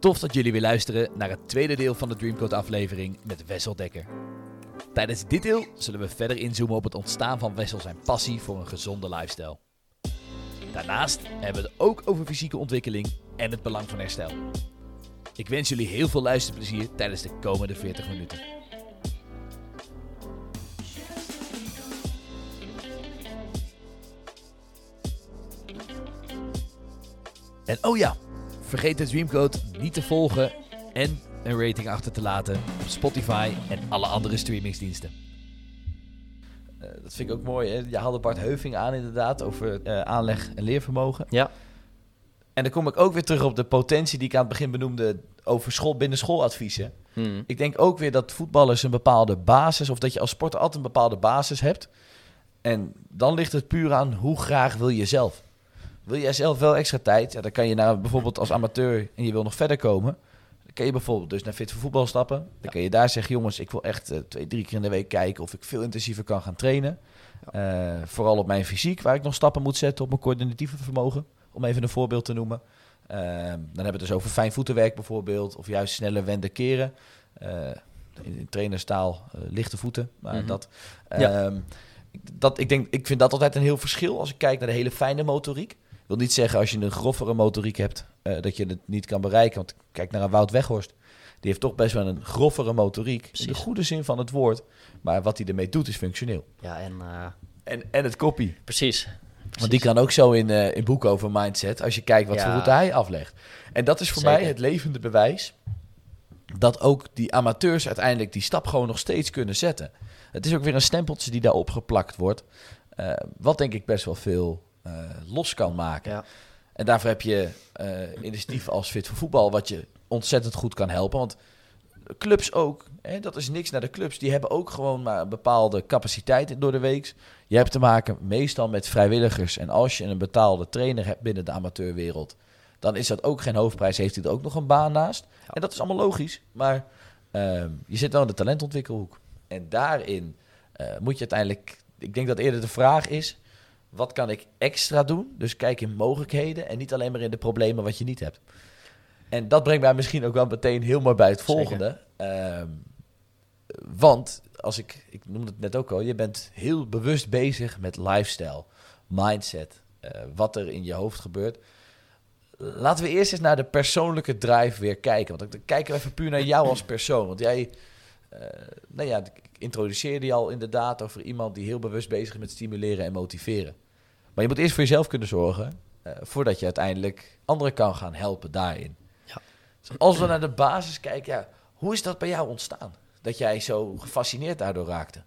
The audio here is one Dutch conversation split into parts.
Tof dat jullie weer luisteren naar het tweede deel van de Dreamcode aflevering met Wessel Dekker. Tijdens dit deel zullen we verder inzoomen op het ontstaan van Wessel zijn passie voor een gezonde lifestyle. Daarnaast hebben we het ook over fysieke ontwikkeling en het belang van herstel. Ik wens jullie heel veel luisterplezier tijdens de komende 40 minuten. En oh ja, vergeet de Dreamcode niet te volgen en een rating achter te laten op Spotify en alle andere streamingsdiensten. Eh, dat vind ik ook mooi. Hè? Je haalde Bart Heuving aan inderdaad over eh, aanleg en leervermogen. Ja. En dan kom ik ook weer terug op de potentie die ik aan het begin benoemde over school, binnen schooladviezen. Hmm. Ik denk ook weer dat voetballers een bepaalde basis, of dat je als sporter altijd een bepaalde basis hebt. En dan ligt het puur aan hoe graag wil je zelf. Wil jij zelf wel extra tijd? Ja, dan kan je naar bijvoorbeeld als amateur en je wil nog verder komen. Dan kan je bijvoorbeeld dus naar Fit voor Voetbal stappen. Dan Ja. kan je daar zeggen, jongens, ik wil echt eh, twee, drie keer in de week kijken of ik veel intensiever kan gaan trainen. Eh, vooral op mijn fysiek, waar ik nog stappen moet zetten op mijn coördinatieve vermogen. Om even een voorbeeld te noemen. Eh, dan hebben we het dus over fijn voetenwerk bijvoorbeeld. Of juist sneller wenden keren. In, in trainerstaal lichte voeten. Maar Mhm. dat, Ja. Ehm, dat, ik, denk, ik vind dat altijd een heel verschil als ik kijk naar de hele fijne motoriek. Wil niet zeggen als je een groffere motoriek hebt, eh, dat je het niet kan bereiken. Want kijk naar een Wout Weghorst. Die heeft toch best wel een groffere motoriek. In de goede zin van het woord. Maar wat hij ermee doet is functioneel. Ja, en eh, En, en het koppie. precies. Want die kan ook zo in, eh in boeken over mindset. Als je kijkt wat Ja. voor route hij aflegt. En dat is voor Zeker. mij het levende bewijs. Dat ook die amateurs uiteindelijk die stap gewoon nog steeds kunnen zetten. Het is ook weer een stempeltje die daarop geplakt wordt. wat denk ik best wel veel eh, los kan maken. Ja. En daarvoor heb je eh initiatieven als Fit voor Voetbal, wat je ontzettend goed kan helpen. Want clubs ook, hè, dat is niks naar de clubs. Die hebben ook gewoon maar een bepaalde capaciteit door de week. Je hebt te maken meestal met vrijwilligers. En als je een betaalde trainer hebt binnen de amateurwereld, dan is dat ook geen hoofdprijs. Heeft hij er ook nog een baan naast. Ja. En dat is allemaal logisch. Maar ehm, je zit wel in de talentontwikkelhoek. En daarin eh, moet je uiteindelijk... Ik denk dat eerder de vraag is... Wat kan ik extra doen? Dus kijk in mogelijkheden en niet alleen maar in de problemen wat je niet hebt. En dat brengt mij misschien ook wel meteen heel mooi bij het volgende. Ehm, want, als ik, ik noemde het net ook al, je bent heel bewust bezig met lifestyle, mindset, eh, wat er in je hoofd gebeurt. Laten we eerst eens naar de persoonlijke drive weer kijken. Want dan kijken we even puur naar jou als persoon. Want jij, nou ja, ik introduceerde je al inderdaad over iemand die heel bewust bezig is met stimuleren en motiveren. Maar je moet eerst voor jezelf kunnen zorgen, eh, voordat je uiteindelijk anderen kan gaan helpen daarin. Ja. Dus als we naar de basis kijken, ja, hoe is dat bij jou ontstaan? Dat jij zo gefascineerd daardoor raakte?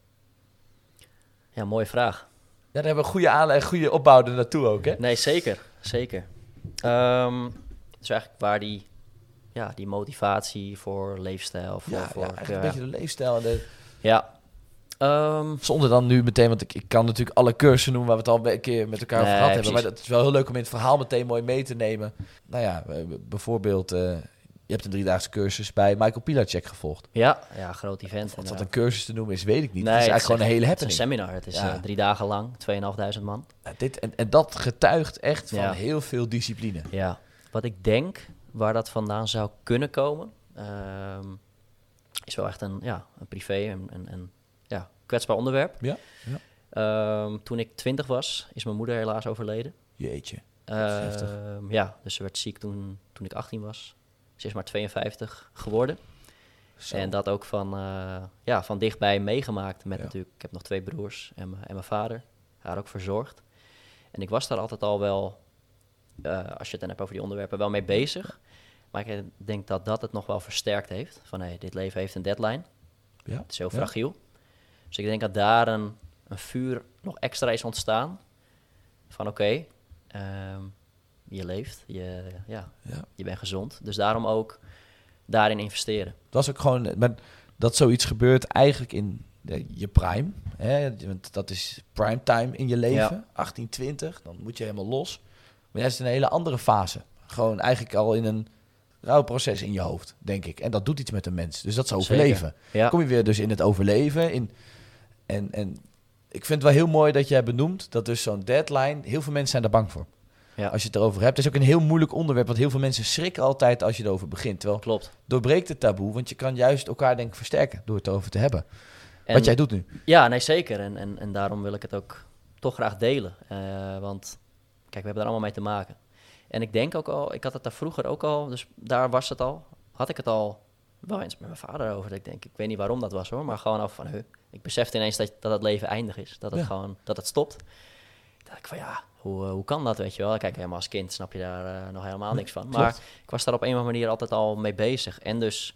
ja, mooie vraag. Ja, daar hebben we goede aanleg, goede opbouw naartoe ook, hè? Nee, zeker. Zeker. Ehm dus eigenlijk waar die, ja, die motivatie voor leefstijl, voor... Ja, voor ja, een beetje de leefstijl. En de, Ja. Ehm, zonder dan nu meteen, want ik, ik kan natuurlijk alle cursussen noemen waar we het al een keer met elkaar over Nee, gehad hebben. Maar het is wel heel leuk om in het verhaal meteen mooi mee te nemen. Nou ja, eh, bijvoorbeeld, eh, je hebt een driedaagse cursus bij Michael Pilacek gevolgd. ja, ja, groot event. Wat dat een cursus te noemen is, weet ik niet. Nee, het is het eigenlijk gewoon een hele Het is een happening. seminar. Het is Ja. eh, drie dagen lang, 2.500 man. Ja, dit, en, en dat getuigt echt van heel veel discipline. Ja. Wat ik denk waar dat vandaan zou kunnen komen, ehm, is wel echt een, ja, een privé en een ja, kwetsbaar onderwerp. Ja, ja. Ehm, toen ik 20 was, is mijn moeder helaas overleden. Jeetje. Ehm, ja, dus ze werd ziek toen, toen ik 18 was. Ze is maar 52 geworden. Zo. En dat ook van, eh, ja, van dichtbij meegemaakt. Met Ja. natuurlijk, ik heb nog twee broers en, mijn- en mijn vader. Haar ook verzorgd. En ik was daar altijd al wel, eh, als je het dan hebt over die onderwerpen, wel mee bezig. Maar ik denk dat dat het nog wel versterkt heeft. Van hé, dit leven heeft een deadline. Ja, Het is heel ja. fragiel. Dus ik denk dat daar een, een vuur nog extra is ontstaan. Van oké, ehm, je leeft, je, ja, Ja. je bent gezond. Dus daarom ook daarin investeren. Dat is ook gewoon, maar dat zoiets gebeurt eigenlijk in de- je prime. Hè? Want dat is prime time in je leven. Ja. 18, 20, dan moet je helemaal los. Maar jij in een hele andere fase. Gewoon eigenlijk al in een rouwproces in je hoofd, denk ik. En dat doet iets met een mens. Dus dat is overleven. Ja, kom je weer dus in het overleven. In, en, en ik vind het wel heel mooi dat jij benoemt dat dus zo'n deadline, heel veel mensen zijn daar bang voor. Ja. als je het erover hebt. Het is ook een heel moeilijk onderwerp, want heel veel mensen schrikken altijd als je erover begint. Terwijl Klopt. doorbreekt het taboe, want je kan juist elkaar denk ik versterken door het erover te hebben. En- Wat jij doet nu. Ja, nee, zeker. En, en, en daarom wil ik het ook toch graag delen. Eh, want kijk, we hebben er allemaal mee te maken. En ik denk ook al, ik had het daar vroeger ook al, dus daar was het al. Had ik het al wel eens met mijn vader over. Dat ik denk, ik weet niet waarom dat was hoor, maar gewoon over van, huh, ik besefte ineens dat, dat het leven eindig is. Dat het Ja. gewoon, dat het stopt. Dacht ik van ja, hoe, eh, hoe kan dat, weet je wel? Kijk, helemaal als kind snap je daar eh, nog helemaal niks van. Maar Klopt. ik was daar op een of andere manier altijd al mee bezig. En dus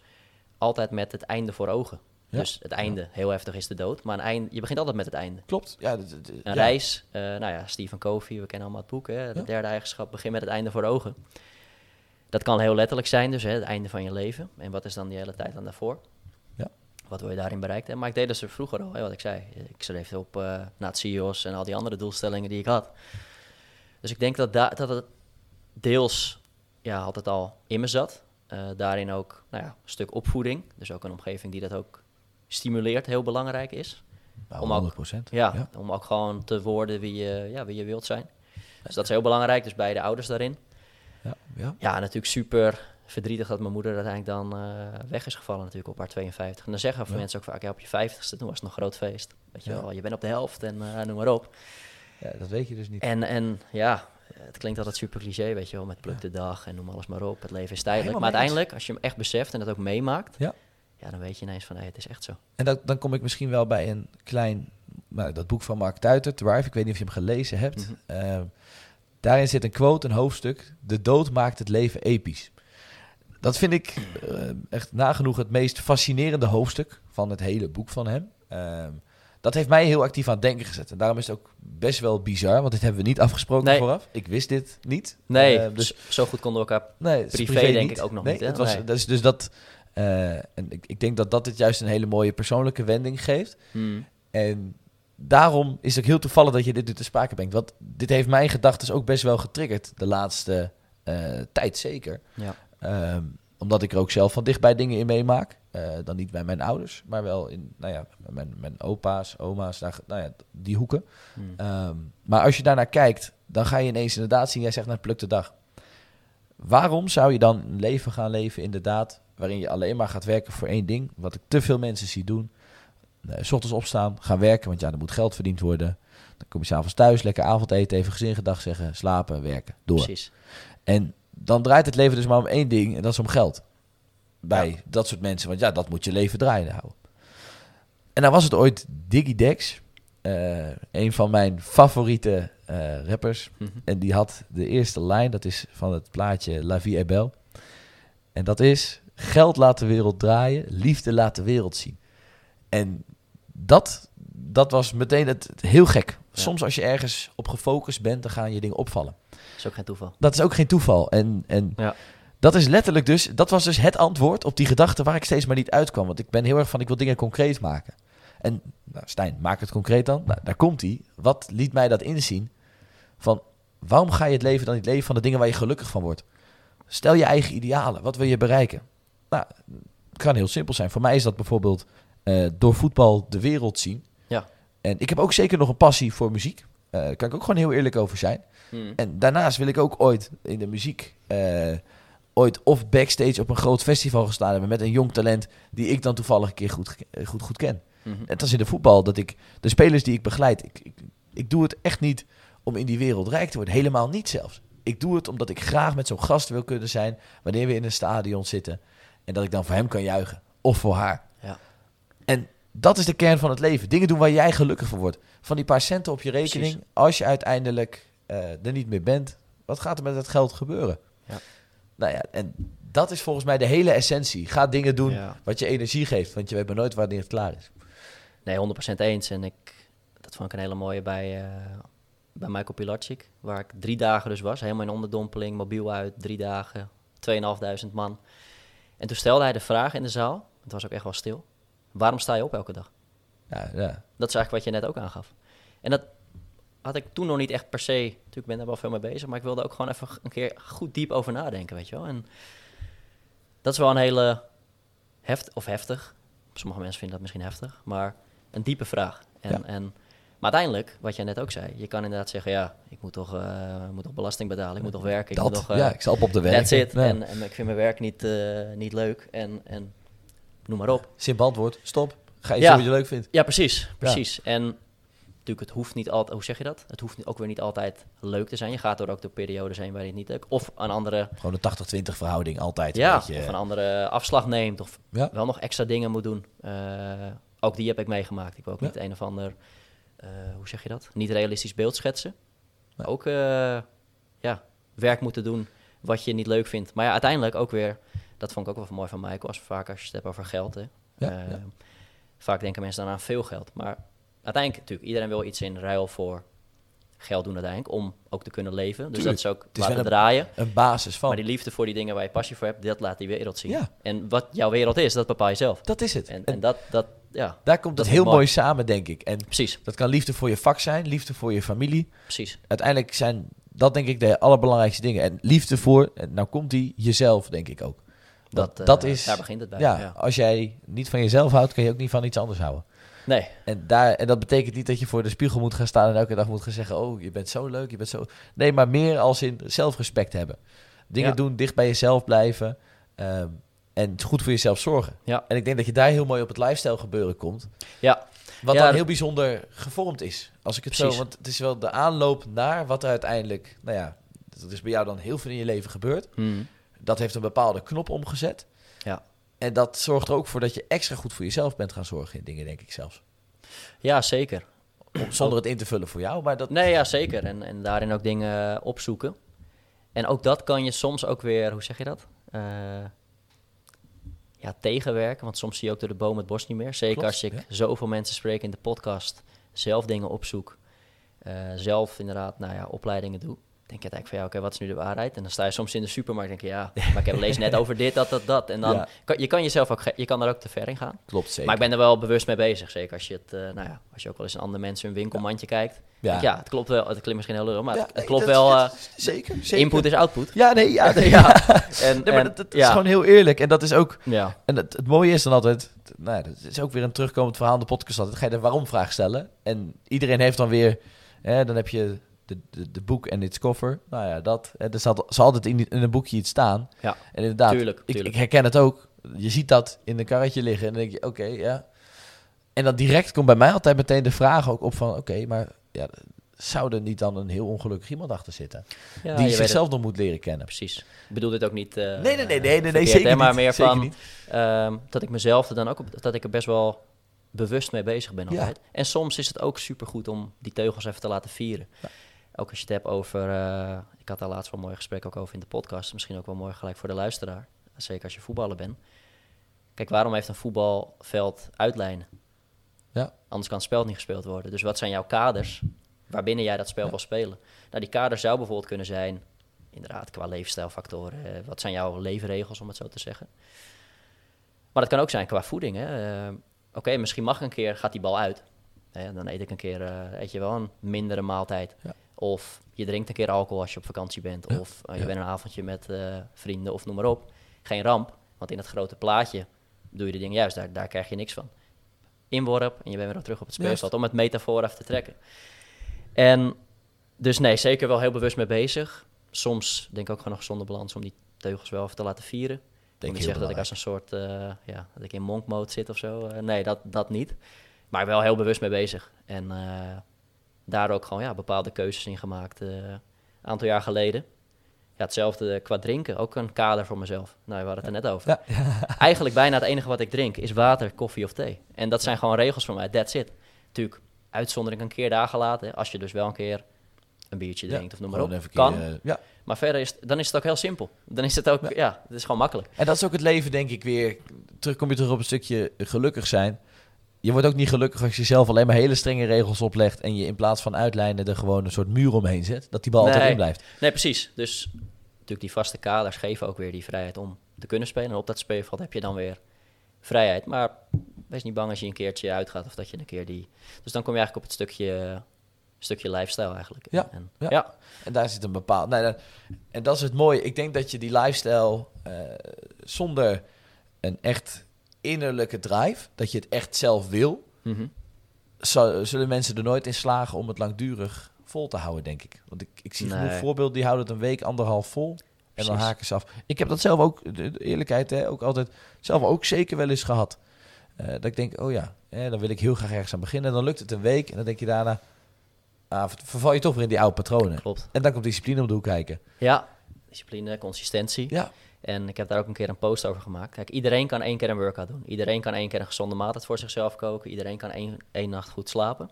altijd met het einde voor ogen. Ja. Dus het einde, heel heftig is de dood. Maar een einde, je begint altijd met het einde. Klopt. Ja, Een ja. reis, eh, nou ja, Stephen Covey, we kennen allemaal het boek. Hè? De derde eigenschap, begin met het einde voor ogen. Dat kan heel letterlijk zijn, dus hè, het einde van je leven. En wat is dan die hele tijd dan daarvoor? Ja. Wat wil je daarin bereikt hebben? Maar ik deed dat ze vroeger al, hè, wat ik zei. Ik schreef op eh na het CIO's en al die andere doelstellingen die ik had. Dus ik denk dat, da- dat het deels ja, altijd al in me zat. Eh, daarin ook nou ja, een stuk opvoeding. Dus ook een omgeving die dat ook stimuleert, heel belangrijk is. Nou, Om ook- 100%. Ja, Ja. om ook gewoon te worden wie je, ja, wie je wilt zijn. Dus dat is heel belangrijk, dus beide ouders daarin. Ja, ja. Ja, natuurlijk super verdrietig dat mijn moeder uiteindelijk dan eh, weg is gevallen natuurlijk op haar 52. En dan zeggen Ja. mensen ook vaak, ja, op je 50ste, toen was het nog groot feest. Weet je Ja. wel, je bent op de helft en eh, noem maar op. Ja, dat weet je dus niet. En, en ja, het klinkt altijd super cliché, weet je wel, met pluk de dag en noem alles maar op. Het leven is tijdelijk. Maar uiteindelijk, als je hem echt beseft en dat ook meemaakt, Ja. Ja, dan weet je ineens van, hé, het is echt zo. En dat, dan kom ik misschien wel bij een klein... Nou, dat boek van Mark Tuiter, Thrive. Ik weet niet of je hem gelezen hebt. Mhm. Ehm, daarin zit een quote, een hoofdstuk. De dood maakt het leven episch. Dat vind ik eh, echt nagenoeg het meest fascinerende hoofdstuk van het hele boek van hem. Ehm, dat heeft mij heel actief aan het denken gezet. En daarom is het ook best wel bizar, want dit hebben we niet afgesproken Nee. vooraf. Ik wist dit niet. Nee, Ehm, dus zo goed konden we elkaar... Nee, Privé denk ik ook nog niet, hè? Het was, Nee. dus, dus dat, eh, en ik, ik denk dat dat het juist een hele mooie persoonlijke wending geeft. Hmm, En daarom is het ook heel toevallig dat je dit nu te sprake brengt. Want dit heeft mijn gedachten ook best wel getriggerd de laatste eh, tijd zeker. ja. Ehm, omdat ik er ook zelf van dichtbij dingen in meemaak. Eh, dan niet bij mijn ouders, maar wel in nou ja, mijn, mijn opa's, oma's, daar, nou ja, die hoeken. Hmm. Ehm, maar als je daarnaar kijkt, dan ga je ineens inderdaad zien, jij zegt naar pluk de dag. Waarom zou je dan een leven gaan leven, inderdaad, waarin je alleen maar gaat werken voor één ding, wat ik te veel mensen zie doen. Eh, s ochtends opstaan, gaan werken, want ja, er moet geld verdiend worden. Dan kom je s'avonds thuis, lekker avondeten, even gezin gedag zeggen, slapen, werken, door. Precies. En dan draait het leven dus maar om één ding, en dat is om geld. Bij dat soort mensen, want ja, dat moet je leven draaien houden. En dan was het ooit Diggy Dex, eh, een van mijn favoriete eh, rappers. Mhm. En die had de eerste lijn, dat is van het plaatje La Vie est Belle. En dat is, geld laat de wereld draaien, liefde laat de wereld zien. En dat, dat was meteen het, het heel gek. Ja. Soms als je ergens op gefocust bent, dan gaan je dingen opvallen. is ook geen toeval. Dat is ook geen toeval. En, en Ja. dat is letterlijk dus, dat was dus het antwoord op die gedachte waar ik steeds maar niet uitkwam. Want ik ben heel erg van, ik wil dingen concreet maken. En nou, Stijn, maak het concreet dan. Nou, daar komt hij. Wat liet mij dat inzien? Van, waarom ga je het leven dan niet leven van de dingen waar je gelukkig van wordt? Stel je eigen idealen. Wat wil je bereiken? Nou, het kan heel simpel zijn. Voor mij is dat bijvoorbeeld eh, door voetbal de wereld zien. Ja. En ik heb ook zeker nog een passie voor muziek. Eh, Daar kan ik ook gewoon heel eerlijk over zijn. Hmm. En daarnaast wil ik ook ooit in de muziek, eh, ooit of backstage op een groot festival gestaan hebben met een jong talent die ik dan toevallig een keer goed, goed, goed ken. Mhm. Net als in de voetbal, dat ik de spelers die ik begeleid, ik, ik, ik doe het echt niet om in die wereld rijk te worden. Helemaal niet zelfs. Ik doe het omdat ik graag met zo'n gast wil kunnen zijn wanneer we in een stadion zitten. En dat ik dan voor hem kan juichen. Of voor haar. Ja. En dat is de kern van het leven. Dingen doen waar jij gelukkig van wordt. Van die paar centen op je rekening. Precies. Als je uiteindelijk eh, er niet meer bent. Wat gaat er met het geld gebeuren? Ja. Nou ja, en dat is volgens mij de hele essentie. Ga dingen doen Ja. wat je energie geeft. Want je weet maar nooit wanneer het klaar is. Nee, 100% eens. En ik, dat vond ik een hele mooie bij, eh, bij Michael Pilatschik. Waar ik drie dagen dus was. Helemaal in onderdompeling, mobiel uit, drie dagen, 2.500 man. En toen stelde hij de vraag in de zaal, het was ook echt wel stil. Waarom sta je op elke dag? Ja, ja. Dat is eigenlijk wat je net ook aangaf. En dat had ik toen nog niet echt per se... Natuurlijk ben ik daar wel veel mee bezig, maar ik wilde ook gewoon even een keer goed diep over nadenken, weet je wel. En dat is wel een hele heft, of heftig. Sommige mensen vinden dat misschien heftig, maar een diepe vraag. En, Ja. en Maar uiteindelijk, wat jij net ook zei, je kan inderdaad zeggen, ja, ik moet toch, eh, moet toch belasting betalen, ik moet toch werken, ik moet Dat, toch... eh, ja, ik zal op, de werk. that's it. Ja. En, en ik vind mijn werk niet, eh, niet leuk en, en noem maar op. Simpel antwoord, stop. Ga je Ja. wat je leuk vindt. Ja, precies, precies. En natuurlijk, het hoeft niet altijd, hoe zeg je dat? Het hoeft ook weer niet altijd leuk te zijn. Je gaat door ook door periodes heen waar je het niet leuk... Of een andere, Gewoon een 80-20 verhouding altijd. een ja, beetje, of een andere afslag neemt of Ja. wel nog extra dingen moet doen. Eh, ook die heb ik meegemaakt. Ik wil ook Ja. niet een of ander, eh, hoe zeg je dat? Niet realistisch beeld schetsen. Nee. Ook, eh, ja, werk moeten doen wat je niet leuk vindt. Maar ja, uiteindelijk ook weer, dat vond ik ook wel mooi van Michael, als vaak als je het hebt over geld. Hè. Ja, Eh, ja. Vaak denken mensen dan aan veel geld. Maar uiteindelijk, natuurlijk, iedereen wil iets in ruil voor geld doen uiteindelijk, om ook te kunnen leven. Dus Tuurlijk. dat is ook is laten wel een- draaien. Een basis van. Maar die liefde voor die dingen waar je passie voor hebt, dat laat die wereld zien. Ja. En wat jouw wereld is, dat bepaal je zelf. Dat is het. En, En en dat, dat, ja, daar komt dat het heel mooi. mooi samen, denk ik. En precies, dat kan liefde voor je vak zijn, liefde voor je familie. precies. Uiteindelijk zijn dat denk ik de allerbelangrijkste dingen. En liefde voor, en nou komt die, jezelf denk ik ook. Dat, Dat, eh, dat is, daar begint het bij. ja, Ja. als jij niet van jezelf houdt, kan je ook niet van iets anders houden. Nee, En, daar, en dat betekent niet dat je voor de spiegel moet gaan staan en elke dag moet gaan zeggen: Oh, je bent zo leuk, je bent zo. Nee, maar meer als in zelfrespect hebben. Dingen Ja. doen, dicht bij jezelf blijven. ehm, en goed voor jezelf zorgen. Ja. En ik denk dat je daar heel mooi op het lifestyle gebeuren komt. ja, Wat Ja, dan heel bijzonder gevormd is. Als ik het Precies. zo, want het is wel de aanloop naar wat er uiteindelijk, nou ja, dat is bij jou dan heel veel in je leven gebeurd. Hmm. Dat heeft een bepaalde knop omgezet. En dat zorgt er ook voor dat je extra goed voor jezelf bent gaan zorgen in dingen, denk ik zelfs. ja zeker. Om- Zonder het in te vullen voor jou, maar dat... Nee, ja, zeker. En, en daarin ook dingen eh, opzoeken. En ook dat kan je soms ook weer, hoe zeg je dat? Eh, ja, tegenwerken. Want soms zie je ook door de boom het bos niet meer. Zeker Klopt, als ik ja. zoveel mensen spreek in de podcast, zelf dingen opzoek, eh, zelf inderdaad, nou ja, opleidingen doe. Denk je eigenlijk van ja, oké, wat is nu de waarheid? En dan sta je soms in de supermarkt en denk je, ja, maar ik heb lees net over dit, dat, dat, dat. En dan Ja. kan je kan jezelf ook, je kan daar ook te ver in gaan. Klopt, zeker. Maar ik ben er wel bewust mee bezig. Zeker als je het, eh, nou ja, als je ook wel eens in andere mensen hun winkelmandje kijkt. Ja. ja, het klopt wel. Het klinkt misschien heel lullig, maar Ja, het, klopt dat- wel. eh, zeker, zeker. input is output. Ja, nee, ja, nee, Ja. En, nee, maar en- dat, is gewoon heel eerlijk. En dat is ook... Ja, En het, het mooie is dan altijd... Nou ja, dat is ook weer een terugkomend verhaal in de podcast altijd. Ga je de waarom-vraag stellen. En iedereen heeft dan weer... Hè, dan heb je de, de, de boek en its cover. Nou ja, dat. Er zal, zal altijd in, in een boekje iets staan. Ja, En inderdaad, tuurlijk, ik, tuurlijk. ik herken het ook. Je ziet dat in een karretje liggen en dan denk je, oké, ja. En dan direct komt bij mij altijd meteen de vraag ook op van, oké, maar ja, zou er niet dan een heel ongelukkig iemand achter zitten? ja die zichzelf nog moet leren kennen. Precies. Ik bedoel dit ook niet. eh, Nee, nee, nee, nee, nee, zeker hè, maar niet, meer zeker van niet. ehm, dat ik mezelf er dan ook op, dat ik er best wel bewust mee bezig ben Ja. altijd. En soms is het ook supergoed om die teugels even te laten vieren. Ja. Ook als je het hebt over, eh, ik had daar laatst wel een mooi gesprek ook over in de podcast, misschien ook wel mooi gelijk voor de luisteraar, zeker als je voetballer bent. Kijk, waarom heeft een voetbalveld uitlijnen? Ja. Anders kan het spel niet gespeeld worden. Dus wat zijn jouw kaders waarbinnen jij dat spel Ja. wil spelen? Nou, die kaders zou bijvoorbeeld kunnen zijn, inderdaad, qua levensstijlfactoren. eh, wat zijn jouw leefregels, om het zo te zeggen? Maar dat kan ook zijn qua voeding. hè. Eh, Oké, misschien mag een keer, gaat die bal uit. Hè, dan eet ik een keer, eh, eet je wel een mindere maaltijd. Ja. Of je drinkt een keer alcohol als je op vakantie bent. Ja, Of eh, je ja. bent een avondje met eh, vrienden of noem maar op. Geen ramp, want in het grote plaatje doe je de dingen juist. Daar, daar krijg je niks van. Inworp en je bent weer terug op het speelveld. Om het metafoor af te trekken. En dus nee, zeker wel heel bewust mee bezig. Soms denk ik ook gewoon nog zonder balans om die teugels wel even te laten vieren. Ik Denk niet heel zeggen dat ik als een soort, eh, ja, dat ik in monk mode zit of zo. Nee, dat, dat niet. Maar wel heel bewust mee bezig. En daar ook gewoon ja, bepaalde keuzes in gemaakt. eh, Een aantal jaar geleden. Ja, hetzelfde qua drinken. Ook een kader voor mezelf. Nou, we hadden het er net over. Ja. Eigenlijk bijna het enige wat ik drink is water, koffie of thee. En dat zijn gewoon regels voor mij. That's it. Natuurlijk, uitzondering een keer dagen laten. Als je dus wel een keer een biertje drinkt of noem maar op. Kan. eh, ja. Maar verder is het, dan is het ook heel simpel. Dan is het ook, Ja. ja, het is gewoon makkelijk. En dat is ook het leven, denk ik, weer. Terug kom je terug op een stukje gelukkig zijn. Je wordt ook niet gelukkig als je zelf alleen maar hele strenge regels oplegt. En je in plaats van uitlijnen er gewoon een soort muur omheen zet. Dat die bal altijd Nee. in blijft. Nee, precies. Dus natuurlijk die vaste kaders geven ook weer die vrijheid om te kunnen spelen. En op dat speelveld heb je dan weer vrijheid. Maar wees niet bang als je een keertje uitgaat of dat je een keer die... Dus dan kom je eigenlijk op het stukje, stukje lifestyle eigenlijk. Ja, En, ja. ja. En daar zit een bepaald. Nee, en dat is het mooie. Ik denk dat je die lifestyle eh, zonder een echt innerlijke drive, dat je het echt zelf wil, zal- zullen mensen er nooit in slagen om het langdurig vol te houden, denk ik. Want ik, ik zie genoeg Nee. voorbeelden die houden het een week, anderhalf vol. En dan haken ze af. Ik heb dat zelf ook, de, eerlijkheid, hè, ook altijd zelf ook zeker wel eens gehad. Eh, dat ik denk, oh ja, hè, dan wil ik heel graag ergens aan beginnen. En dan lukt het een week en dan denk je daarna, ah, verval je toch weer in die oude patronen. Klopt. En dan komt discipline om de hoek kijken. Ja, discipline, consistentie. Ja, En ik heb daar ook een keer een post over gemaakt. Kijk, iedereen kan één keer een workout doen. Iedereen kan één keer een gezonde maaltijd voor zichzelf koken. Iedereen kan één, één nacht goed slapen.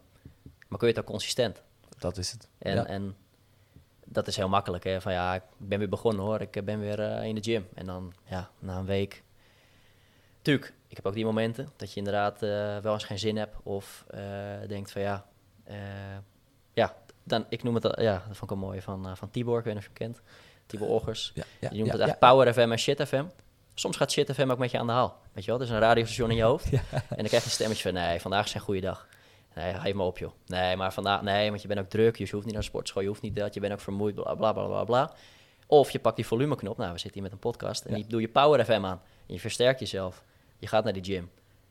Maar kun je het ook consistent? dat is het. En, ja. en dat is heel makkelijk. Hè? Van ja, ik ben weer begonnen hoor. Ik ben weer eh, in de gym. En dan, ja, na een week. Tuurlijk, ik heb ook die momenten dat je inderdaad eh, wel eens geen zin hebt. Of eh, denkt van ja, eh, ja, dan, ik noem het, al- ja, dat vond ik wel mooi van, eh, van Tibor. Ik weet niet of je hem kent. Tibor Oggers. ja, ja, Je noemt het echt Power FM en Shit FM. Soms gaat Shit FM ook met je aan de haal. Weet je wel, dus een radiostation in je hoofd. En dan krijg je een stemmetje van, nee, vandaag is geen goede dag. Nee, geef me op joh. Nee, maar vandaag, nee, want je bent ook druk. Je hoeft niet naar de sportschool, je hoeft niet dat, je bent ook vermoeid, bla bla bla bla bla. Of je pakt die volumeknop, nou we zitten hier met een podcast. En die doe je Power FM aan. En je versterkt jezelf. Je gaat naar die gym.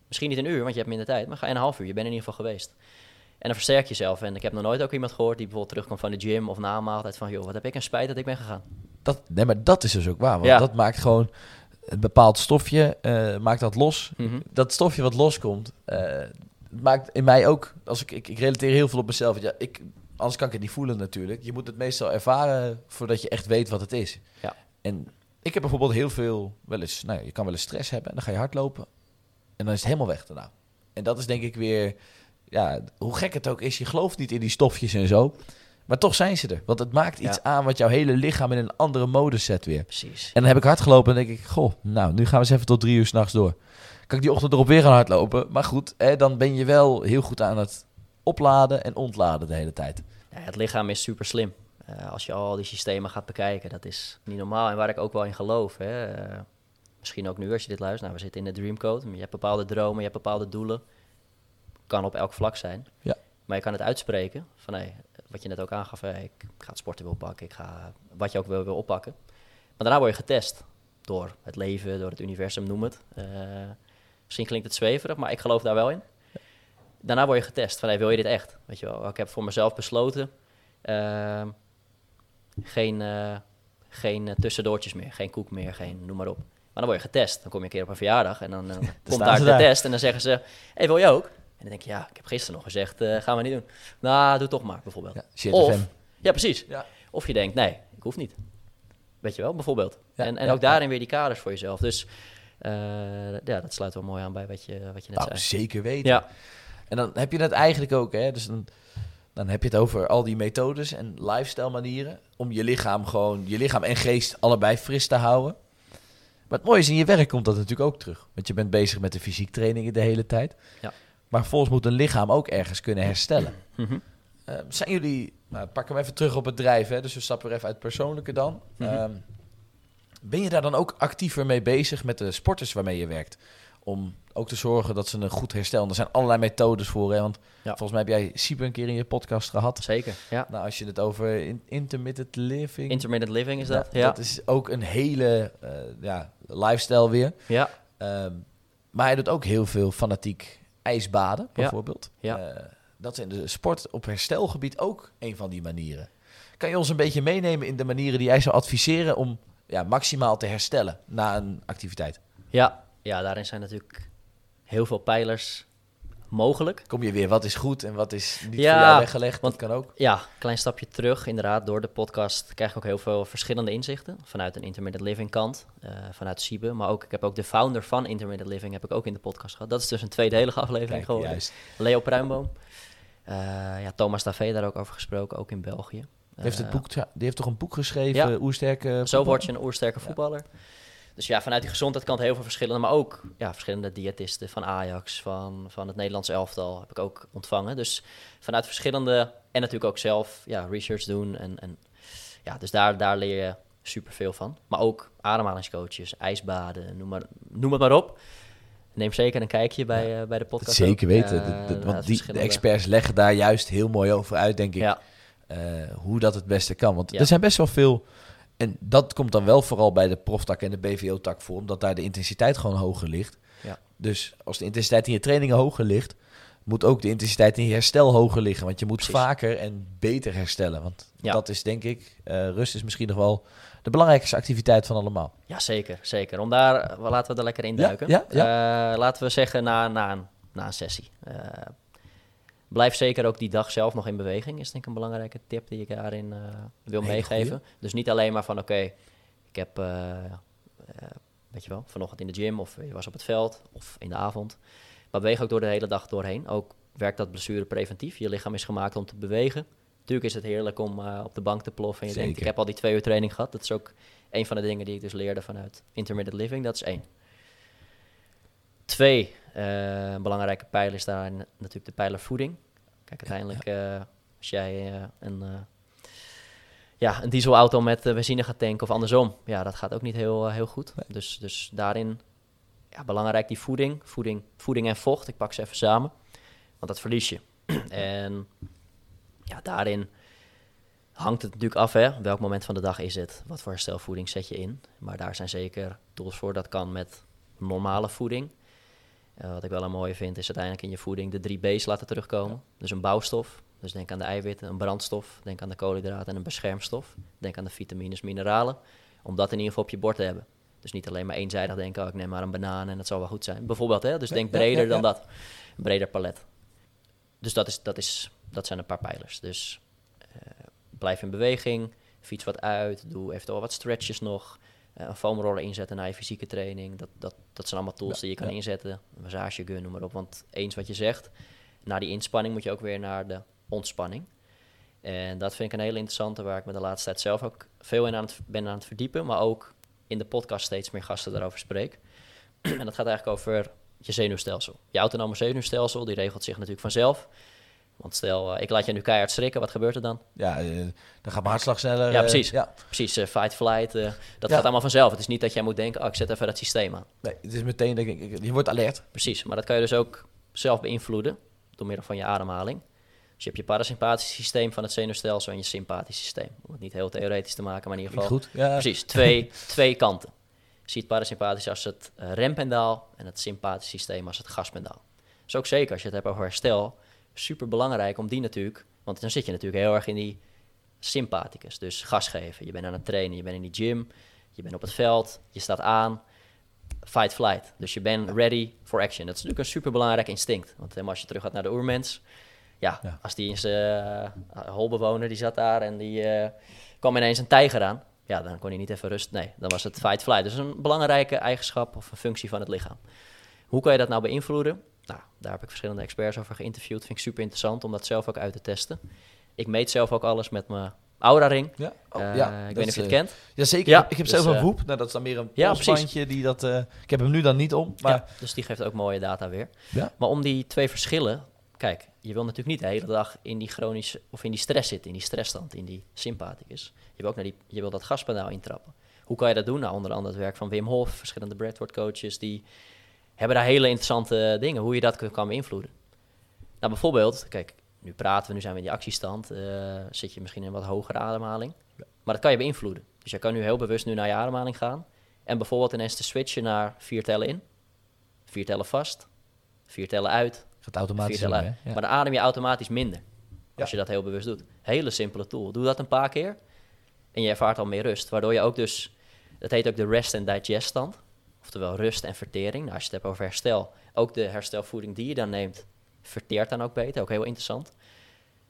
Misschien niet een uur, want je hebt minder tijd. Maar ga een half uur, je bent in ieder geval geweest. En dan versterk je jezelf. En ik heb nog nooit ook iemand gehoord die bijvoorbeeld terugkomt van de gym of na een maaltijd van, joh, wat heb ik een spijt dat ik ben gegaan. Dat, nee, maar dat is dus ook waar. Want Ja. dat maakt gewoon een bepaald stofje, eh, maakt dat los. Mhm. Dat stofje wat loskomt, het maakt in mij ook, als ik, ik, ik relateer heel veel op mezelf. Ja, ik, anders kan ik het niet voelen natuurlijk. Je moet het meestal ervaren voordat je echt weet wat het is. Ja. En ik heb bijvoorbeeld heel veel, wel eens, nou, je kan wel eens stress hebben en dan ga je hardlopen en dan is het helemaal weg daarna. En dat is denk ik weer, ja, hoe gek het ook is, je gelooft niet in die stofjes en zo. Maar toch zijn ze er. Want het maakt iets Ja. aan wat jouw hele lichaam in een andere modus zet weer. Precies. En dan heb ik hard gelopen en denk ik, goh, nou, nu gaan we eens even tot drie uur s'nachts door. Kan ik die ochtend erop weer gaan hardlopen? Maar goed, hè, dan ben je wel heel goed aan het opladen en ontladen de hele tijd. Ja, het lichaam is super slim. Eh, als je al die systemen gaat bekijken, dat is niet normaal. En waar ik ook wel in geloof. Hè. eh, misschien ook nu als je dit luistert. Nou, we zitten in de Dreamcode. Je hebt bepaalde dromen, je hebt bepaalde doelen. Kan op elk vlak zijn. Ja. Maar je kan het uitspreken. Van hey, wat je net ook aangaf. Hey, ik, ga het sporten wil oppakken. Ik ga wat je ook wil, wil oppakken. Maar daarna word je getest. Door het leven, door het universum, noem het. Eh, misschien klinkt het zweverig, maar ik geloof daar wel in. Daarna word je getest. Van hey, wil je dit echt? Weet je wel, ik heb voor mezelf besloten. Ehm, geen, eh, geen eh, tussendoortjes meer, geen koek meer, geen noem maar op. Maar dan word je getest. Dan kom je een keer op een verjaardag en dan, komt daar de daar. test. En dan zeggen ze, hey, wil je ook? En dan denk je, ja, ik heb gisteren nog gezegd, eh, gaan we niet doen. Nou, doe toch maar, bijvoorbeeld. Ja, Ja, shit Of- FM. precies. Ja. Of je denkt, nee, ik hoef niet. Weet je wel, bijvoorbeeld. Ja, en en ja, ook daarin weer die kaders voor jezelf. Dus eh, ja, dat sluit wel mooi aan bij wat je, wat je net Nou, zei. zeker weten. Ja, En dan heb je het eigenlijk ook, hè. Dus dan, dan heb je het over al die methodes en lifestyle manieren... om je lichaam gewoon, je lichaam en geest allebei fris te houden. Maar het mooie is, in je werk komt dat natuurlijk ook terug. Want je bent bezig met de fysiek trainingen de hele tijd. Ja. Maar vervolgens moet een lichaam ook ergens kunnen herstellen. Mhm. Eh, zijn jullie, nou, pak hem even terug op het drijf, hè? dus we stappen er even uit het persoonlijke dan. Mhm. Ehm, ben je daar dan ook actiever mee bezig met de sporters waarmee je werkt? Om ook te zorgen dat ze een goed herstel. Er zijn allerlei methodes voor. Hè? Want Ja. volgens mij heb jij Siebe een keer in je podcast gehad. zeker. Ja. Nou, als je het over in- intermittent living. Intermittent living is dat. Ja, Ja, Dat is ook een hele eh, ja, lifestyle weer. ja. Ehm, maar hij doet ook heel veel fanatiek ijsbaden, bijvoorbeeld. Ja. Eh, dat is in de sport op herstelgebied ook een van die manieren. Kan je ons een beetje meenemen in de manieren die jij zou adviseren om ja, maximaal te herstellen na een activiteit? Ja, ja, daarin zijn natuurlijk heel veel pijlers mogelijk. Kom je weer, wat is goed en wat is niet Ja, voor jou weggelegd? want- dat kan ook. Ja, klein stapje terug. Inderdaad, door de podcast krijg ik ook heel veel verschillende inzichten. Vanuit een intermittent living kant, eh, vanuit Siebe. Maar ook, ik heb ook de founder van intermittent living heb ik ook in de podcast gehad. Dat is dus een tweedelige aflevering Kijk, geworden. juist. Leo Pruimboom. Eh, ja, Thomas Davé daar ook over gesproken, ook in België. Die heeft, het Eh, boek, die heeft toch een boek geschreven, Ja. Oersterke Zo word je een oersterke voetballer. Dus ja, vanuit die gezondheidskant heel veel verschillende, maar ook ja, verschillende diëtisten van Ajax, van, van het Nederlands elftal heb ik ook ontvangen. Dus vanuit verschillende, en natuurlijk ook zelf ja, research doen. En, en ja, dus daar, daar leer je superveel van. Maar ook ademhalingscoaches, ijsbaden, noem, maar, noem het maar op. Neem zeker een kijkje bij, eh, bij de podcast. Zeker ook. weten. Eh, De- de- vanuit want die, de experts leggen daar juist heel mooi over uit, denk ik. Ja, eh, hoe dat het beste kan. Want Ja. er zijn best wel veel. En dat komt dan wel vooral bij de proftak en de BVO-tak voor, omdat daar de intensiteit gewoon hoger ligt. Ja. Dus als de intensiteit in je trainingen hoger ligt, moet ook de intensiteit in je herstel hoger liggen. Want je moet Precies. vaker en beter herstellen. Want Ja. dat is denk ik, eh, rust is misschien nog wel de belangrijkste activiteit van allemaal. Ja, zeker, zeker. Om daar, eh, laten we er lekker in duiken. ja, Eh, laten we zeggen na, na, een, na een sessie. Eh, blijf zeker ook die dag zelf nog in beweging. Is denk ik een belangrijke tip die ik daarin eh, wil Hele meegeven. Dus niet alleen maar van oké, ik heb, eh, eh, weet je wel, vanochtend in de gym of je was op het veld of in de avond. Maar beweeg ook door de hele dag doorheen. Ook werkt dat blessure preventief. Je lichaam is gemaakt om te bewegen. Natuurlijk is het heerlijk om op de bank te ploffen en je denkt, ik heb al die twee uur training gehad. Dat is ook een van de dingen die ik dus leerde vanuit intermittent living. Dat is één. Twee, een belangrijke pijler is daar natuurlijk de pijler voeding. Kijk, uiteindelijk eh, als jij eh, een, eh, ja, een dieselauto met benzine gaat tanken of andersom, ja, dat gaat ook niet heel, heel goed. Dus, dus daarin ja, belangrijk die voeding. voeding. Voeding en vocht, ik pak ze even samen. Want dat verlies je. en ja, daarin hangt het natuurlijk af, hè. Welk moment van de dag is het? Wat voor herstelvoeding zet je in? Maar daar zijn zeker tools voor. Dat kan met normale voeding. Eh, wat ik wel een mooie vind, is uiteindelijk in je voeding de drie B's laten terugkomen. Dus een bouwstof, dus denk aan de eiwitten, een brandstof, denk aan de koolhydraten en een beschermstof. Denk aan de vitamines, mineralen, om dat in ieder geval op je bord te hebben. Dus niet alleen maar eenzijdig denken, oh, ik neem maar een banaan en het zal wel goed zijn. Bijvoorbeeld, hè? dus denk breder dan dat. Een breder palet. Dus dat, is, dat, is, dat zijn een paar pijlers. Dus eh, blijf in beweging, fiets wat uit, doe eventueel wat stretches nog. Eh, een foamroller inzetten na je fysieke training. Dat, dat, dat zijn allemaal tools Ja, die je kan ja. inzetten. Een massagegun, noem maar op. Want eens wat je zegt, na die inspanning moet je ook weer naar de ontspanning. En dat vind ik een hele interessante, waar ik me de laatste tijd zelf ook veel in aan het, ben aan het verdiepen. Maar ook in de podcast steeds meer gasten daarover spreek. en dat gaat eigenlijk over je zenuwstelsel. Je autonome zenuwstelsel, die regelt zich natuurlijk vanzelf. Want stel, eh, ik laat je nu keihard schrikken, wat gebeurt er dan? Ja, eh, dan gaat mijn hartslag sneller. Ja, eh, precies. ja. Precies, eh, fight, flight, eh, dat Ja. gaat allemaal vanzelf. Het is niet dat jij moet denken, oh, ik zet even dat systeem aan. Nee, het is meteen, denk ik, je wordt alert. Precies, maar dat kan je dus ook zelf beïnvloeden door middel van je ademhaling. Dus je hebt je parasympathische systeem van het zenuwstelsel en je sympathisch systeem. Om het niet heel theoretisch te maken, maar in ieder geval. goed. Ja. Precies, twee, twee kanten. Je ziet het parasympathisch als het eh, rempendaal en het sympathisch systeem als het gaspendaal. Dus ook zeker als je het hebt over herstel, super belangrijk om die natuurlijk, want dan zit je natuurlijk heel erg in die sympathicus. Dus gas geven. Je bent aan het trainen, je bent in die gym, je bent op het veld, je staat aan. Fight, flight. Dus je bent ready for action. Dat is natuurlijk een super belangrijk instinct. Want helemaal als je terug gaat naar de oermens, ja, Ja. als die eens eh holbewoner die zat daar en die eh, kwam ineens een tijger aan, ja, dan kon hij niet even rust. Nee, dan was het fight, flight. Dus een belangrijke eigenschap of een functie van het lichaam. Hoe kan je dat nou beïnvloeden? Nou, daar heb ik verschillende experts over geïnterviewd. Vind ik super interessant om dat zelf ook uit te testen. Ik meet zelf ook alles met mijn Aura-ring. Ja, oh, Eh, ja, ik weet niet of je het eh, kent. Ja, zeker. Ja, ik heb dus, zelf een eh, Whoop. Nou, dat is dan meer een ja, die dat... eh, ik heb hem nu dan niet om, maar... Ja, dus die geeft ook mooie data weer. Ja. Maar om die twee verschillen, kijk, je wil natuurlijk niet de hele dag in die chronische of in die stress zitten, in die stressstand, in die sympathicus. Je wil ook naar die, je wil dat gaspedaal intrappen. Hoe kan je dat doen? Nou, onder andere het werk van Wim Hof, verschillende breathwork coaches, die hebben daar hele interessante dingen, hoe je dat kan- beïnvloeden. Nou, bijvoorbeeld, kijk, nu praten we, nu zijn we in die actiestand, eh, zit je misschien in een wat hogere ademhaling. Maar dat kan je beïnvloeden. Dus je kan nu heel bewust nu naar je ademhaling gaan en bijvoorbeeld ineens te switchen naar vier tellen in, vier tellen vast, vier tellen uit, Gaat automatisch vier tellen. Ja. Maar dan adem je automatisch minder. Als Ja. je dat heel bewust doet. Hele simpele tool. Doe dat een paar keer. En je ervaart al meer rust. Waardoor je ook dus... Dat heet ook de rest and digest stand. Oftewel rust en vertering. Nou, als je het hebt over herstel. Ook de herstelvoeding die je dan neemt... verteert dan ook beter. Ook heel interessant.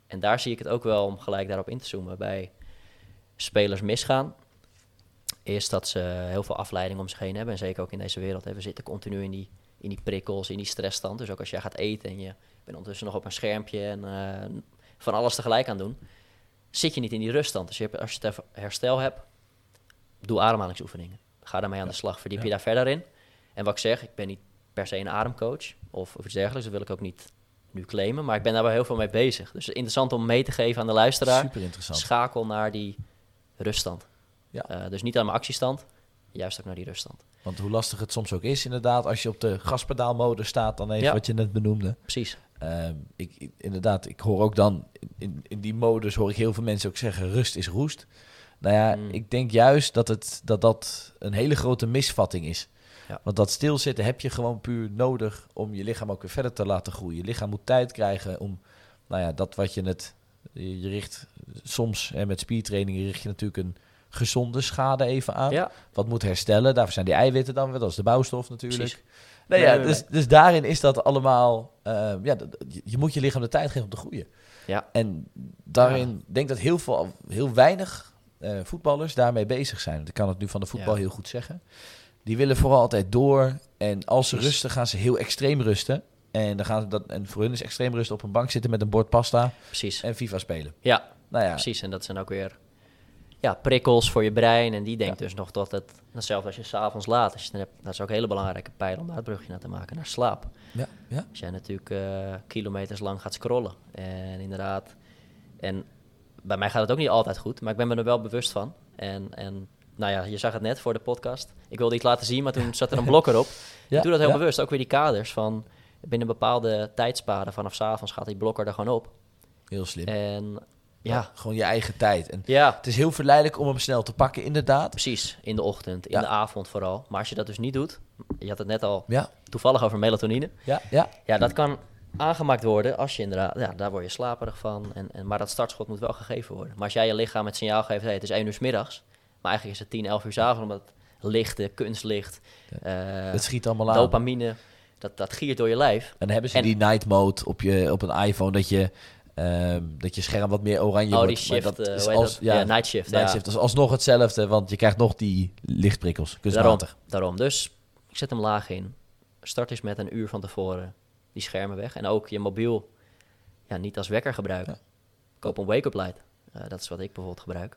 En daar zie ik het ook wel om gelijk daarop in te zoomen. Bij spelers misgaan. Is dat ze heel veel afleiding om zich heen hebben. En zeker ook in deze wereld. We zitten continu in die, in die prikkels, in die stressstand. Dus ook als jij gaat eten en je bent ondertussen nog op een schermpje en eh, van alles tegelijk aan doen, zit je niet in die ruststand. Dus je als je het herstel hebt, doe ademhalingsoefeningen. Ga daarmee aan de slag, verdiep je daar verder in. En wat ik zeg, ik ben niet per se een ademcoach of, of iets dergelijks, dat wil ik ook niet nu claimen, maar ik ben daar wel heel veel mee bezig. Dus interessant om mee te geven aan de luisteraar. Super interessant. Schakel naar die ruststand. Ja. Eh, dus niet aan mijn actiestand, juist ook naar die ruststand. Want hoe lastig het soms ook is, inderdaad, als je op de gaspedaalmode staat, dan even Ja. wat je net benoemde. Precies. Ehm, ik, ik- inderdaad, ik hoor ook dan, in, in die modus hoor ik heel veel mensen ook zeggen, rust is roest. Nou ja, Mm. ik denk juist dat, het, dat dat een hele grote misvatting is. Ja. Want dat stilzitten heb je gewoon puur nodig om je lichaam ook weer verder te laten groeien. Je lichaam moet tijd krijgen om, nou ja, dat wat je het, je richt soms hè, met spiertraining richt je natuurlijk een gezonde schade even aan. Ja, Wat moet herstellen, daarvoor zijn die eiwitten dan weer, dat is de bouwstof natuurlijk. precies. Nee, ja, dus, dus daarin is dat allemaal, eh, ja, je moet je lichaam de tijd geven om te groeien. Ja. En daarin denk ik dat heel, veel, heel weinig eh, voetballers daarmee bezig zijn. Want Ik kan het nu van de voetbal Ja. heel goed zeggen. Die willen vooral altijd door. En als ze Precies. rusten, gaan ze heel extreem rusten. En, dan gaan ze dat, en voor hun is extreem rusten op een bank zitten met een bord pasta Precies. en FIFA spelen. Ja, Nou ja, precies. En dat zijn ook weer ja, prikkels voor je brein. En die denkt dus nog dat het, hetzelfde als je s'avonds laat, als je het hebt, dat is ook een hele belangrijke pijl om daar het brugje naar te maken, naar slaap. ja, ja. Als jij natuurlijk eh, kilometers lang gaat scrollen. En inderdaad, en bij mij gaat het ook niet altijd goed, maar ik ben me er wel bewust van. En, en nou ja, je zag het net voor de podcast. Ik wilde iets laten zien, maar toen zat er een blok erop. Ja, ik doe dat heel ja. bewust, ook weer die kaders van binnen bepaalde tijdspaden vanaf 's avonds gaat die blokker er gewoon op. Heel slim. En ja, Gewoon je eigen tijd. En ja, het is heel verleidelijk om hem snel te pakken, inderdaad. precies. In de ochtend, in Ja. de avond vooral. Maar als je dat dus niet doet, je had het net al Ja, toevallig over melatonine. ja, ja. Ja, dat kan aangemaakt worden als je inderdaad, ja, daar word je slaperig van. En, en, maar dat startschot moet wel gegeven worden. Maar als jij je lichaam het signaal geeft, hey, het is 1 uur 's middags, maar eigenlijk is het 10, 11 uur 's avonds, omdat het licht, kunstlicht, eh, Het schiet allemaal aan. dopamine, dat, dat giert door je lijf. En dan hebben ze En- die night mode op, je, op een iPhone, dat je, ehm, dat je scherm wat meer oranje oh, wordt. die Maar shift, dat eh, is als- dat? Ja, night shift. night ja. shift. Dat is alsnog hetzelfde, want je krijgt nog die lichtprikkels, Daarom, kunstmatig. daarom. Dus ik zet hem laag in. Start eens met een uur van tevoren die schermen weg. En ook je mobiel ja, niet als wekker gebruiken. Ja. Koop een wake-up light. Eh, dat is wat ik bijvoorbeeld gebruik.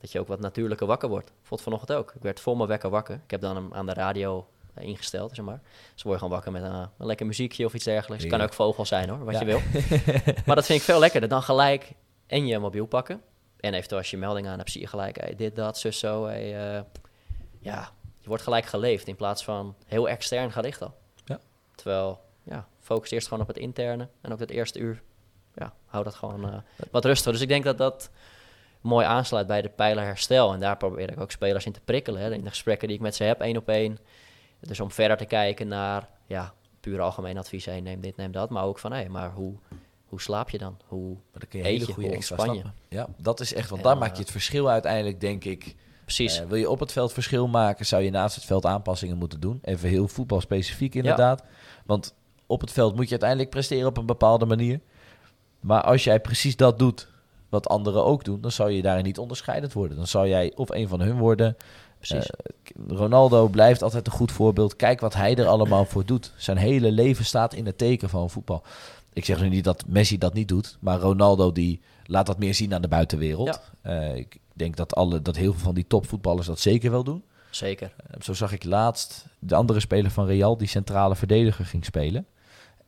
Dat je ook wat natuurlijker wakker wordt. Bijvoorbeeld vanochtend ook. Ik werd voor mijn wekker wakker. Ik heb dan hem aan de radio eh, ingesteld, zeg maar. Dus word je gewoon wakker met een, een lekker muziekje of iets dergelijks. Het kan ook vogel zijn hoor, wat Ja. je wil. maar dat vind ik veel lekkerder. Dan gelijk en je mobiel pakken. En eventueel als je melding aan hebt, zie je gelijk hey, dit, dat, zus, zo. Hey, eh, ja, je wordt gelijk geleefd in plaats van heel extern gericht al. Ja. Terwijl, ja, focus eerst gewoon op het interne. En ook het eerste uur, ja, hou dat gewoon eh, wat rustiger. Dus ik denk dat dat mooi aansluit bij de pijler herstel. En daar probeer ik ook spelers in te prikkelen. Hè, in de gesprekken die ik met ze heb, één op één. Dus om verder te kijken naar, ja, puur algemeen advies. Hey, neem dit, neem dat. Maar ook van, hé, maar hoe, hoe slaap je dan? Hoe, Maar dan kun je Eet hele je, goede extra stappen. Ja, dat is echt, want En, daar maak eh, je het verschil uiteindelijk, denk ik. precies. Eh, wil je op het veld verschil maken, zou je naast het veld aanpassingen moeten doen. Even heel voetbalspecifiek inderdaad. Want op het veld moet je uiteindelijk presteren op een bepaalde manier. Maar als jij precies dat doet wat anderen ook doen, dan zou je daarin niet onderscheidend worden. Dan zou jij of een van hun worden. precies. Eh, Ronaldo blijft altijd een goed voorbeeld. Kijk wat hij er allemaal voor doet. Zijn hele leven staat in het teken van voetbal. Ik zeg nu niet dat Messi dat niet doet, maar Ronaldo die laat dat meer zien aan de buitenwereld. Eh, ik denk dat, alle, dat heel veel van die topvoetballers dat zeker wel doen. Zeker. Eh, Zo zag ik laatst de andere speler van Real, die centrale verdediger ging spelen.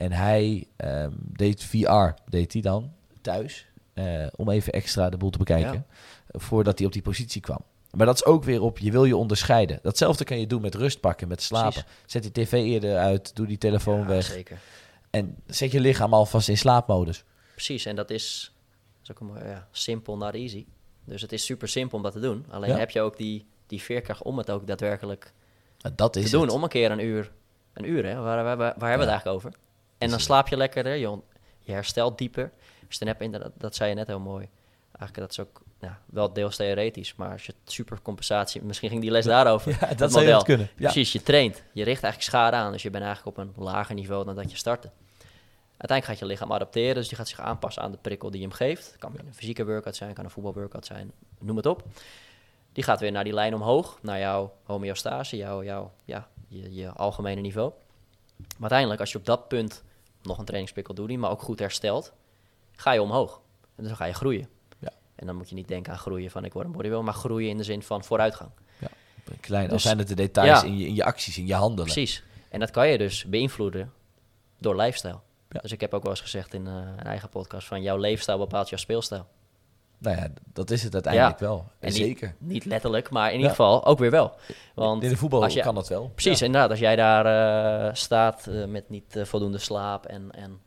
En hij ehm, deed VR, deed hij dan thuis, eh, om even extra de boel te bekijken, Ja. voordat hij op die positie kwam. Maar dat is ook weer op, je wil je onderscheiden. Datzelfde kan je doen met rust pakken, met slapen. Precies. Zet die tv eerder uit, doe die telefoon Ja, weg. Zeker. En zet je lichaam alvast in slaapmodus. Precies, en dat is, dat is ook een mooi, ja, simpel naar easy. Dus het is super simpel om dat te doen. Alleen Ja. heb je ook die, die veerkracht om het ook daadwerkelijk dat is te doen. het. Om een keer een uur, een uur hè, waar, waar, waar, waar hebben we het eigenlijk over? En dan slaap je lekkerder, je, herstelt dieper. Dus dan heb je inderdaad, dat zei je net heel mooi. Eigenlijk dat is ook ja, wel deels theoretisch, maar als je supercompensatie, misschien ging die les daarover. Ja, dat zou je kunnen. Ja. Precies, je traint. Je richt eigenlijk schade aan. Dus je bent eigenlijk op een lager niveau dan dat je startte. Uiteindelijk gaat je lichaam adapteren, dus die gaat zich aanpassen aan de prikkel die je hem geeft. Het kan een fysieke workout zijn, kan een voetbalworkout zijn, noem het op. Die gaat weer naar die lijn omhoog, naar jouw homeostase, jouw, jouw, ja, je, je algemene niveau. Maar uiteindelijk, als je op dat punt nog een trainingsprikkel doet, die maar ook goed herstelt, ga je omhoog. En dan ga je groeien. Ja. En dan moet je niet denken aan groeien van ik word een bodybuilder, maar groeien in de zin van vooruitgang. Klein, al Dus- zijn het de details ja. in, je, in je acties, in je handelen. Precies. En dat kan je dus beïnvloeden door lifestyle. Ja. Dus ik heb ook wel eens gezegd in eh, een eigen podcast van jouw leefstijl bepaalt jouw speelstijl. Nou ja, dat is het uiteindelijk wel. En niet- zeker. Niet letterlijk, maar in Ja. ieder geval ook weer wel. Want in de voetbal als je- kan dat wel. Precies, Ja. inderdaad. Als jij daar eh, staat eh, met niet eh, voldoende slaap en, en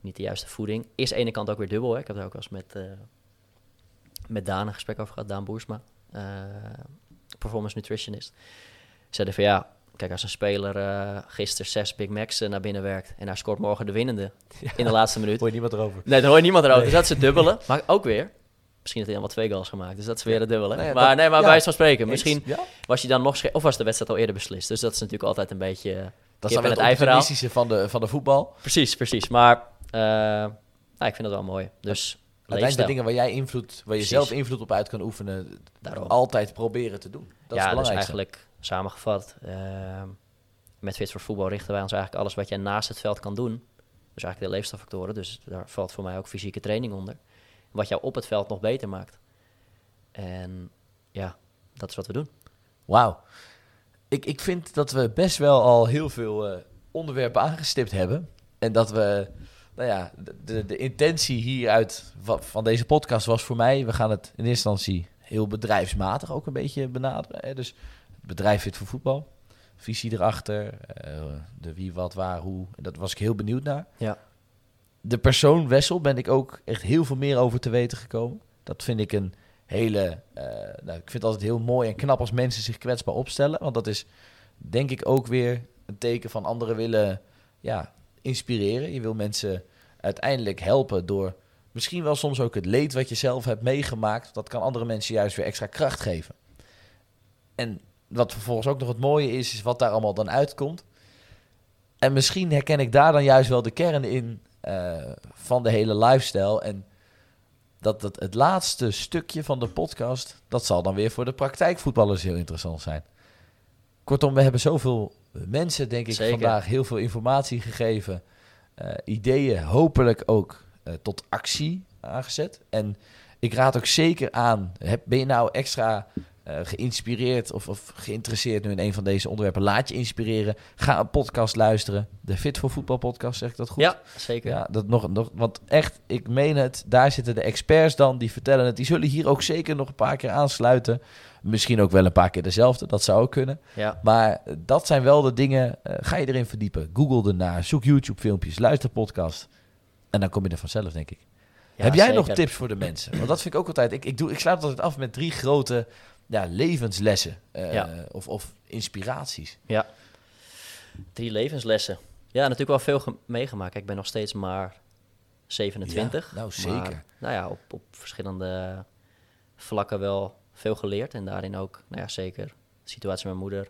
niet de juiste voeding, is aan de ene kant ook weer dubbel. Hè. Ik heb het ook wel eens met, met Daan een gesprek over gehad, Daan Boersma, performance nutritionist. Zeiden van ja, kijk, als een speler eh gisteren zes Big Macs naar binnen werkt en hij scoort morgen de winnende in de laatste minuut. Hoor je niemand erover. Nee, dan hoor je niemand erover. Nee. Dus dat is het dubbele. Maar ook weer, misschien heeft hij dan wel twee goals gemaakt, dus dat is weer dubbele. Nou ja, maar dat- nee, maar bij van spreken, misschien was je dan nog of was de wedstrijd al eerder beslist. Dus dat is natuurlijk altijd een beetje... eh, Dat is dan het het ei-verhaal. optimistische van de, van de voetbal. Precies, precies. Maar eh, nou, ik vind het wel mooi. Dus Uiteindelijk de dingen waar jij invloed, waar je Precies. zelf invloed op uit kan oefenen, Daarom. altijd proberen te doen. Dat is ja, dus eigenlijk samengevat. ehm, met Fit voor Voetbal richten wij ons eigenlijk alles wat jij naast het veld kan doen. Dus eigenlijk de leefstijlfactoren. Dus daar valt voor mij ook fysieke training onder. Wat jou op het veld nog beter maakt. En ja, dat is wat we doen. Wauw. Ik, ik vind dat we best wel al heel veel eh, onderwerpen aangestipt hebben. En dat we, nou ja, de, de, intentie hieruit van, van deze podcast was voor mij, we gaan het in eerste instantie heel bedrijfsmatig ook een beetje benaderen. Hè? Dus het bedrijf fit voor voetbal, visie erachter, eh, de wie, wat, waar, hoe. Dat was ik heel benieuwd naar. Ja. De persoon Wessel ben ik ook echt heel veel meer over te weten gekomen. Dat vind ik een hele. eh, nou, ik vind het altijd heel mooi en knap als mensen zich kwetsbaar opstellen. Want dat is denk ik ook weer een teken van anderen willen ja, inspireren. Je wil mensen uiteindelijk helpen door misschien wel soms ook het leed wat je zelf hebt meegemaakt. Dat kan andere mensen juist weer extra kracht geven. En wat vervolgens ook nog het mooie is, is wat daar allemaal dan uitkomt. En misschien herken ik daar dan juist wel de kern in eh, van de hele lifestyle. En dat het, het laatste stukje van de podcast, dat zal dan weer voor de praktijkvoetballers heel interessant zijn. Kortom, we hebben zoveel mensen, denk ik, Zeker. vandaag heel veel informatie gegeven. eh, ideeën, hopelijk ook eh, tot actie aangezet. En ik raad ook zeker aan, heb, ben je nou extra eh, geïnspireerd of, of geïnteresseerd nu in een van deze onderwerpen? Laat je inspireren. Ga een podcast luisteren. De Fit voor Voetbal podcast, zeg ik dat goed? Ja, zeker. Ja, dat nog, nog, want echt, ik meen het, daar zitten de experts dan, die vertellen het. Die zullen hier ook zeker nog een paar keer aansluiten. Misschien ook wel een paar keer dezelfde, dat zou ook kunnen. Ja, Maar eh, dat zijn wel de dingen, eh, ga je erin verdiepen. Google ernaar, zoek YouTube filmpjes, luister podcast. En dan kom je er vanzelf, denk ik. Ja, Heb jij zeker. nog tips voor de mensen? Want dat vind ik ook altijd, ik, ik, doe, ik sluit altijd af met drie grote ja, levenslessen. eh, Ja. of, of inspiraties. Ja. Drie levenslessen. Ja, natuurlijk wel veel ge- meegemaakt. Kijk, Ik ben nog steeds maar 27. Ja, nou, maar, zeker. nou ja, op, op verschillende vlakken wel veel geleerd. En daarin ook, nou ja, zeker de situatie met mijn moeder.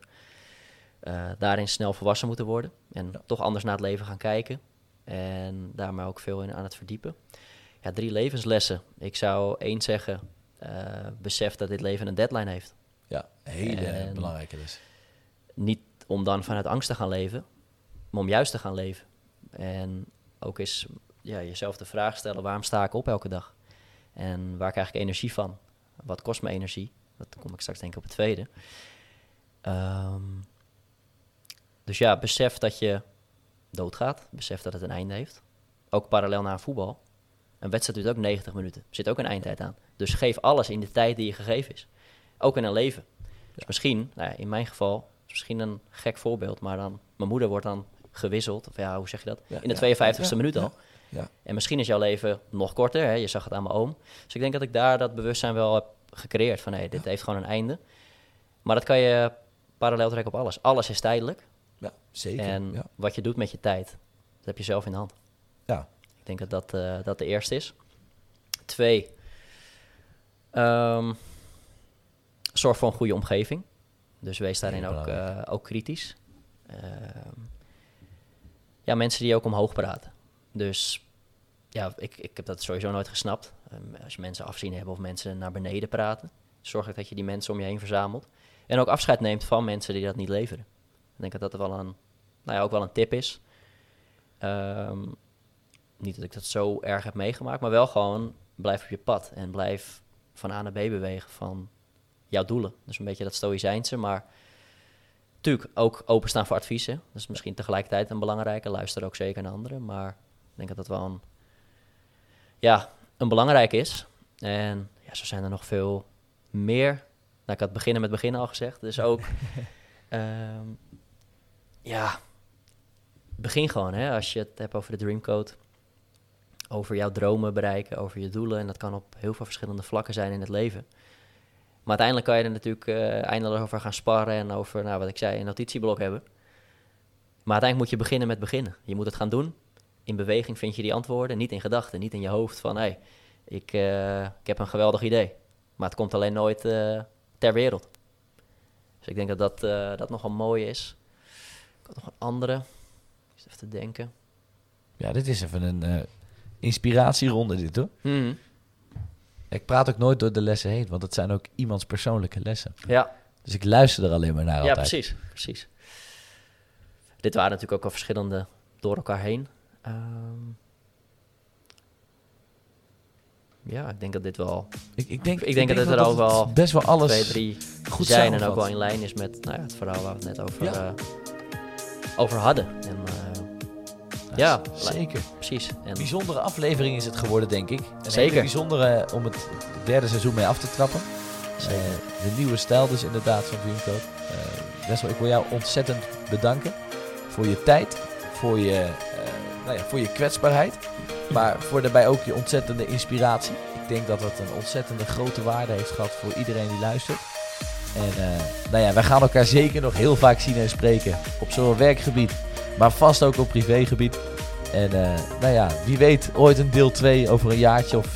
eh, daarin snel volwassen moeten worden. En Ja. toch anders naar het leven gaan kijken. En daar maar ook veel in aan het verdiepen. Ja, drie levenslessen. Ik zou één zeggen, eh, besef dat dit leven een deadline heeft. Ja, hele En- belangrijke les. Niet om dan vanuit angst te gaan leven, maar om juist te gaan leven. En ook eens ja, jezelf de vraag stellen, waarom sta ik op elke dag? En waar krijg ik energie van? Wat kost me energie? Dat kom ik straks denk ik op het tweede. Ehm, dus ja, besef dat je doodgaat. Besef dat het een einde heeft. Ook parallel naar voetbal. Een wedstrijd duurt ook 90 minuten. Er zit ook een eindtijd aan. Dus geef alles in de tijd die je gegeven is. Ook in een leven. Dus misschien, nou ja, in mijn geval, is misschien een gek voorbeeld, maar dan, mijn moeder wordt dan gewisseld, of ja, hoe zeg je dat? Ja, in de ja, 52e ja, minuut al. ja. En misschien is jouw leven nog korter, hè? je zag het aan mijn oom. Dus ik denk dat ik daar dat bewustzijn wel heb gecreëerd van, hé, dit heeft gewoon een einde. Maar dat kan je parallel trekken op alles. Alles is tijdelijk. Ja, zeker. En ja. wat je doet met je tijd, dat heb je zelf in de hand. Ja. Ik denk dat dat, eh, dat de eerste is. Twee, ehm, zorg voor een goede omgeving. Dus wees daarin ook, eh, ook kritisch. Ehm, ja, mensen die ook omhoog praten. Dus ja, ik, ik heb dat sowieso nooit gesnapt. Ehm, als je mensen afzien hebben of mensen naar beneden praten, zorg dat je die mensen om je heen verzamelt. En ook afscheid neemt van mensen die dat niet leveren. Ik denk dat dat wel een, nou ja, ook wel een tip is. Niet dat ik dat zo erg heb meegemaakt, maar wel gewoon blijf op je pad en blijf van A naar B bewegen van jouw doelen. Dus een beetje dat stoïcijnse, maar natuurlijk ook openstaan voor adviezen. Dat is misschien tegelijkertijd een belangrijke. Luister ook zeker naar anderen, maar ik denk dat dat wel een, ja, een belangrijk is. En ja, zo zijn er nog veel meer. Nou, ik had beginnen met beginnen al gezegd, dus ook, ehm, ja, begin gewoon, hè, als je het hebt over de Dreamcode. Over jouw dromen bereiken, over je doelen. En dat kan op heel veel verschillende vlakken zijn in het leven. Maar uiteindelijk kan je er natuurlijk uh, eindeloos over gaan sparren en over, nou, wat ik zei, een notitieblok hebben. Maar uiteindelijk moet je beginnen met beginnen. Je moet het gaan doen. In beweging vind je die antwoorden, niet in gedachten, niet in je hoofd van, hé, hey, ik, uh, ik heb een geweldig idee. Maar het komt alleen nooit uh, ter wereld. Dus ik denk dat dat, dat nogal mooi is. Ik had nog een andere. Even te denken. Ja, dit is even een inspiratieronde dit hoor. Mm. Ik praat ook nooit door de lessen heen, want het zijn ook iemands persoonlijke lessen. Ja. Dus ik luister er alleen maar naar ja, altijd. precies, precies. Dit waren natuurlijk ook al verschillende door elkaar heen. Um, ja, ik denk dat dit wel. Ik, ik denk, ik denk, dat het er ook wel best wel alles twee, drie goed zijn en ook wel in lijn is met nou ja, het verhaal waar we het net over, Ja. eh, over hadden. En, eh, ja, zeker. precies. En, Bijzondere aflevering is het geworden, denk ik. Zeker. hele bijzondere om het derde seizoen mee af te trappen. Zeker. Eh, de nieuwe stijl dus inderdaad van. Uh, Wessel, ik wil jou ontzettend bedanken voor je tijd, voor je, eh, nou ja, voor je kwetsbaarheid, maar voor daarbij ook je ontzettende inspiratie. Ik denk dat het een ontzettende grote waarde heeft gehad voor iedereen die luistert. En eh, nou ja, wij gaan elkaar zeker nog heel vaak zien en spreken op zowel werkgebied, maar vast ook op privégebied. En eh, nou ja, wie weet ooit een deel 2 over een jaartje of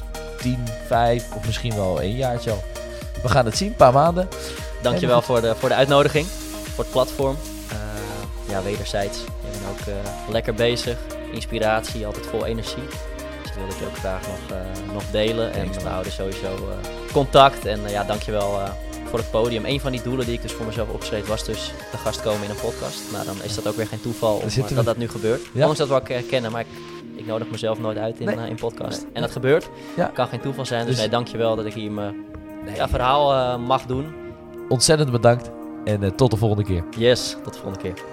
10, 5 of misschien wel een jaartje al. We gaan het zien, een paar maanden. Dankjewel voor de, voor de uitnodiging, voor het platform. Uh, ja, wederzijds. Je bent ook uh, lekker bezig. Inspiratie, altijd vol energie. Dus dat wil ik ook graag nog, uh, nog delen. En we houden sowieso contact. En ja, dankjewel voor het podium. Een van die doelen die ik dus voor mezelf opgeschreven was dus de gast komen in een podcast. Nou, dan is dat ook weer geen toeval om, dat dat nu gebeurt. Ja. Ondanks dat we elkaar kennen, maar ik, ik nodig mezelf nooit uit in, nee. in podcast. Nee. En dat gebeurt. Ja. Kan geen toeval zijn. Dus, dus nee, dankjewel dat ik hier mijn ja, verhaal uh, mag doen. Ontzettend bedankt en uh, tot de volgende keer. Yes, tot de volgende keer.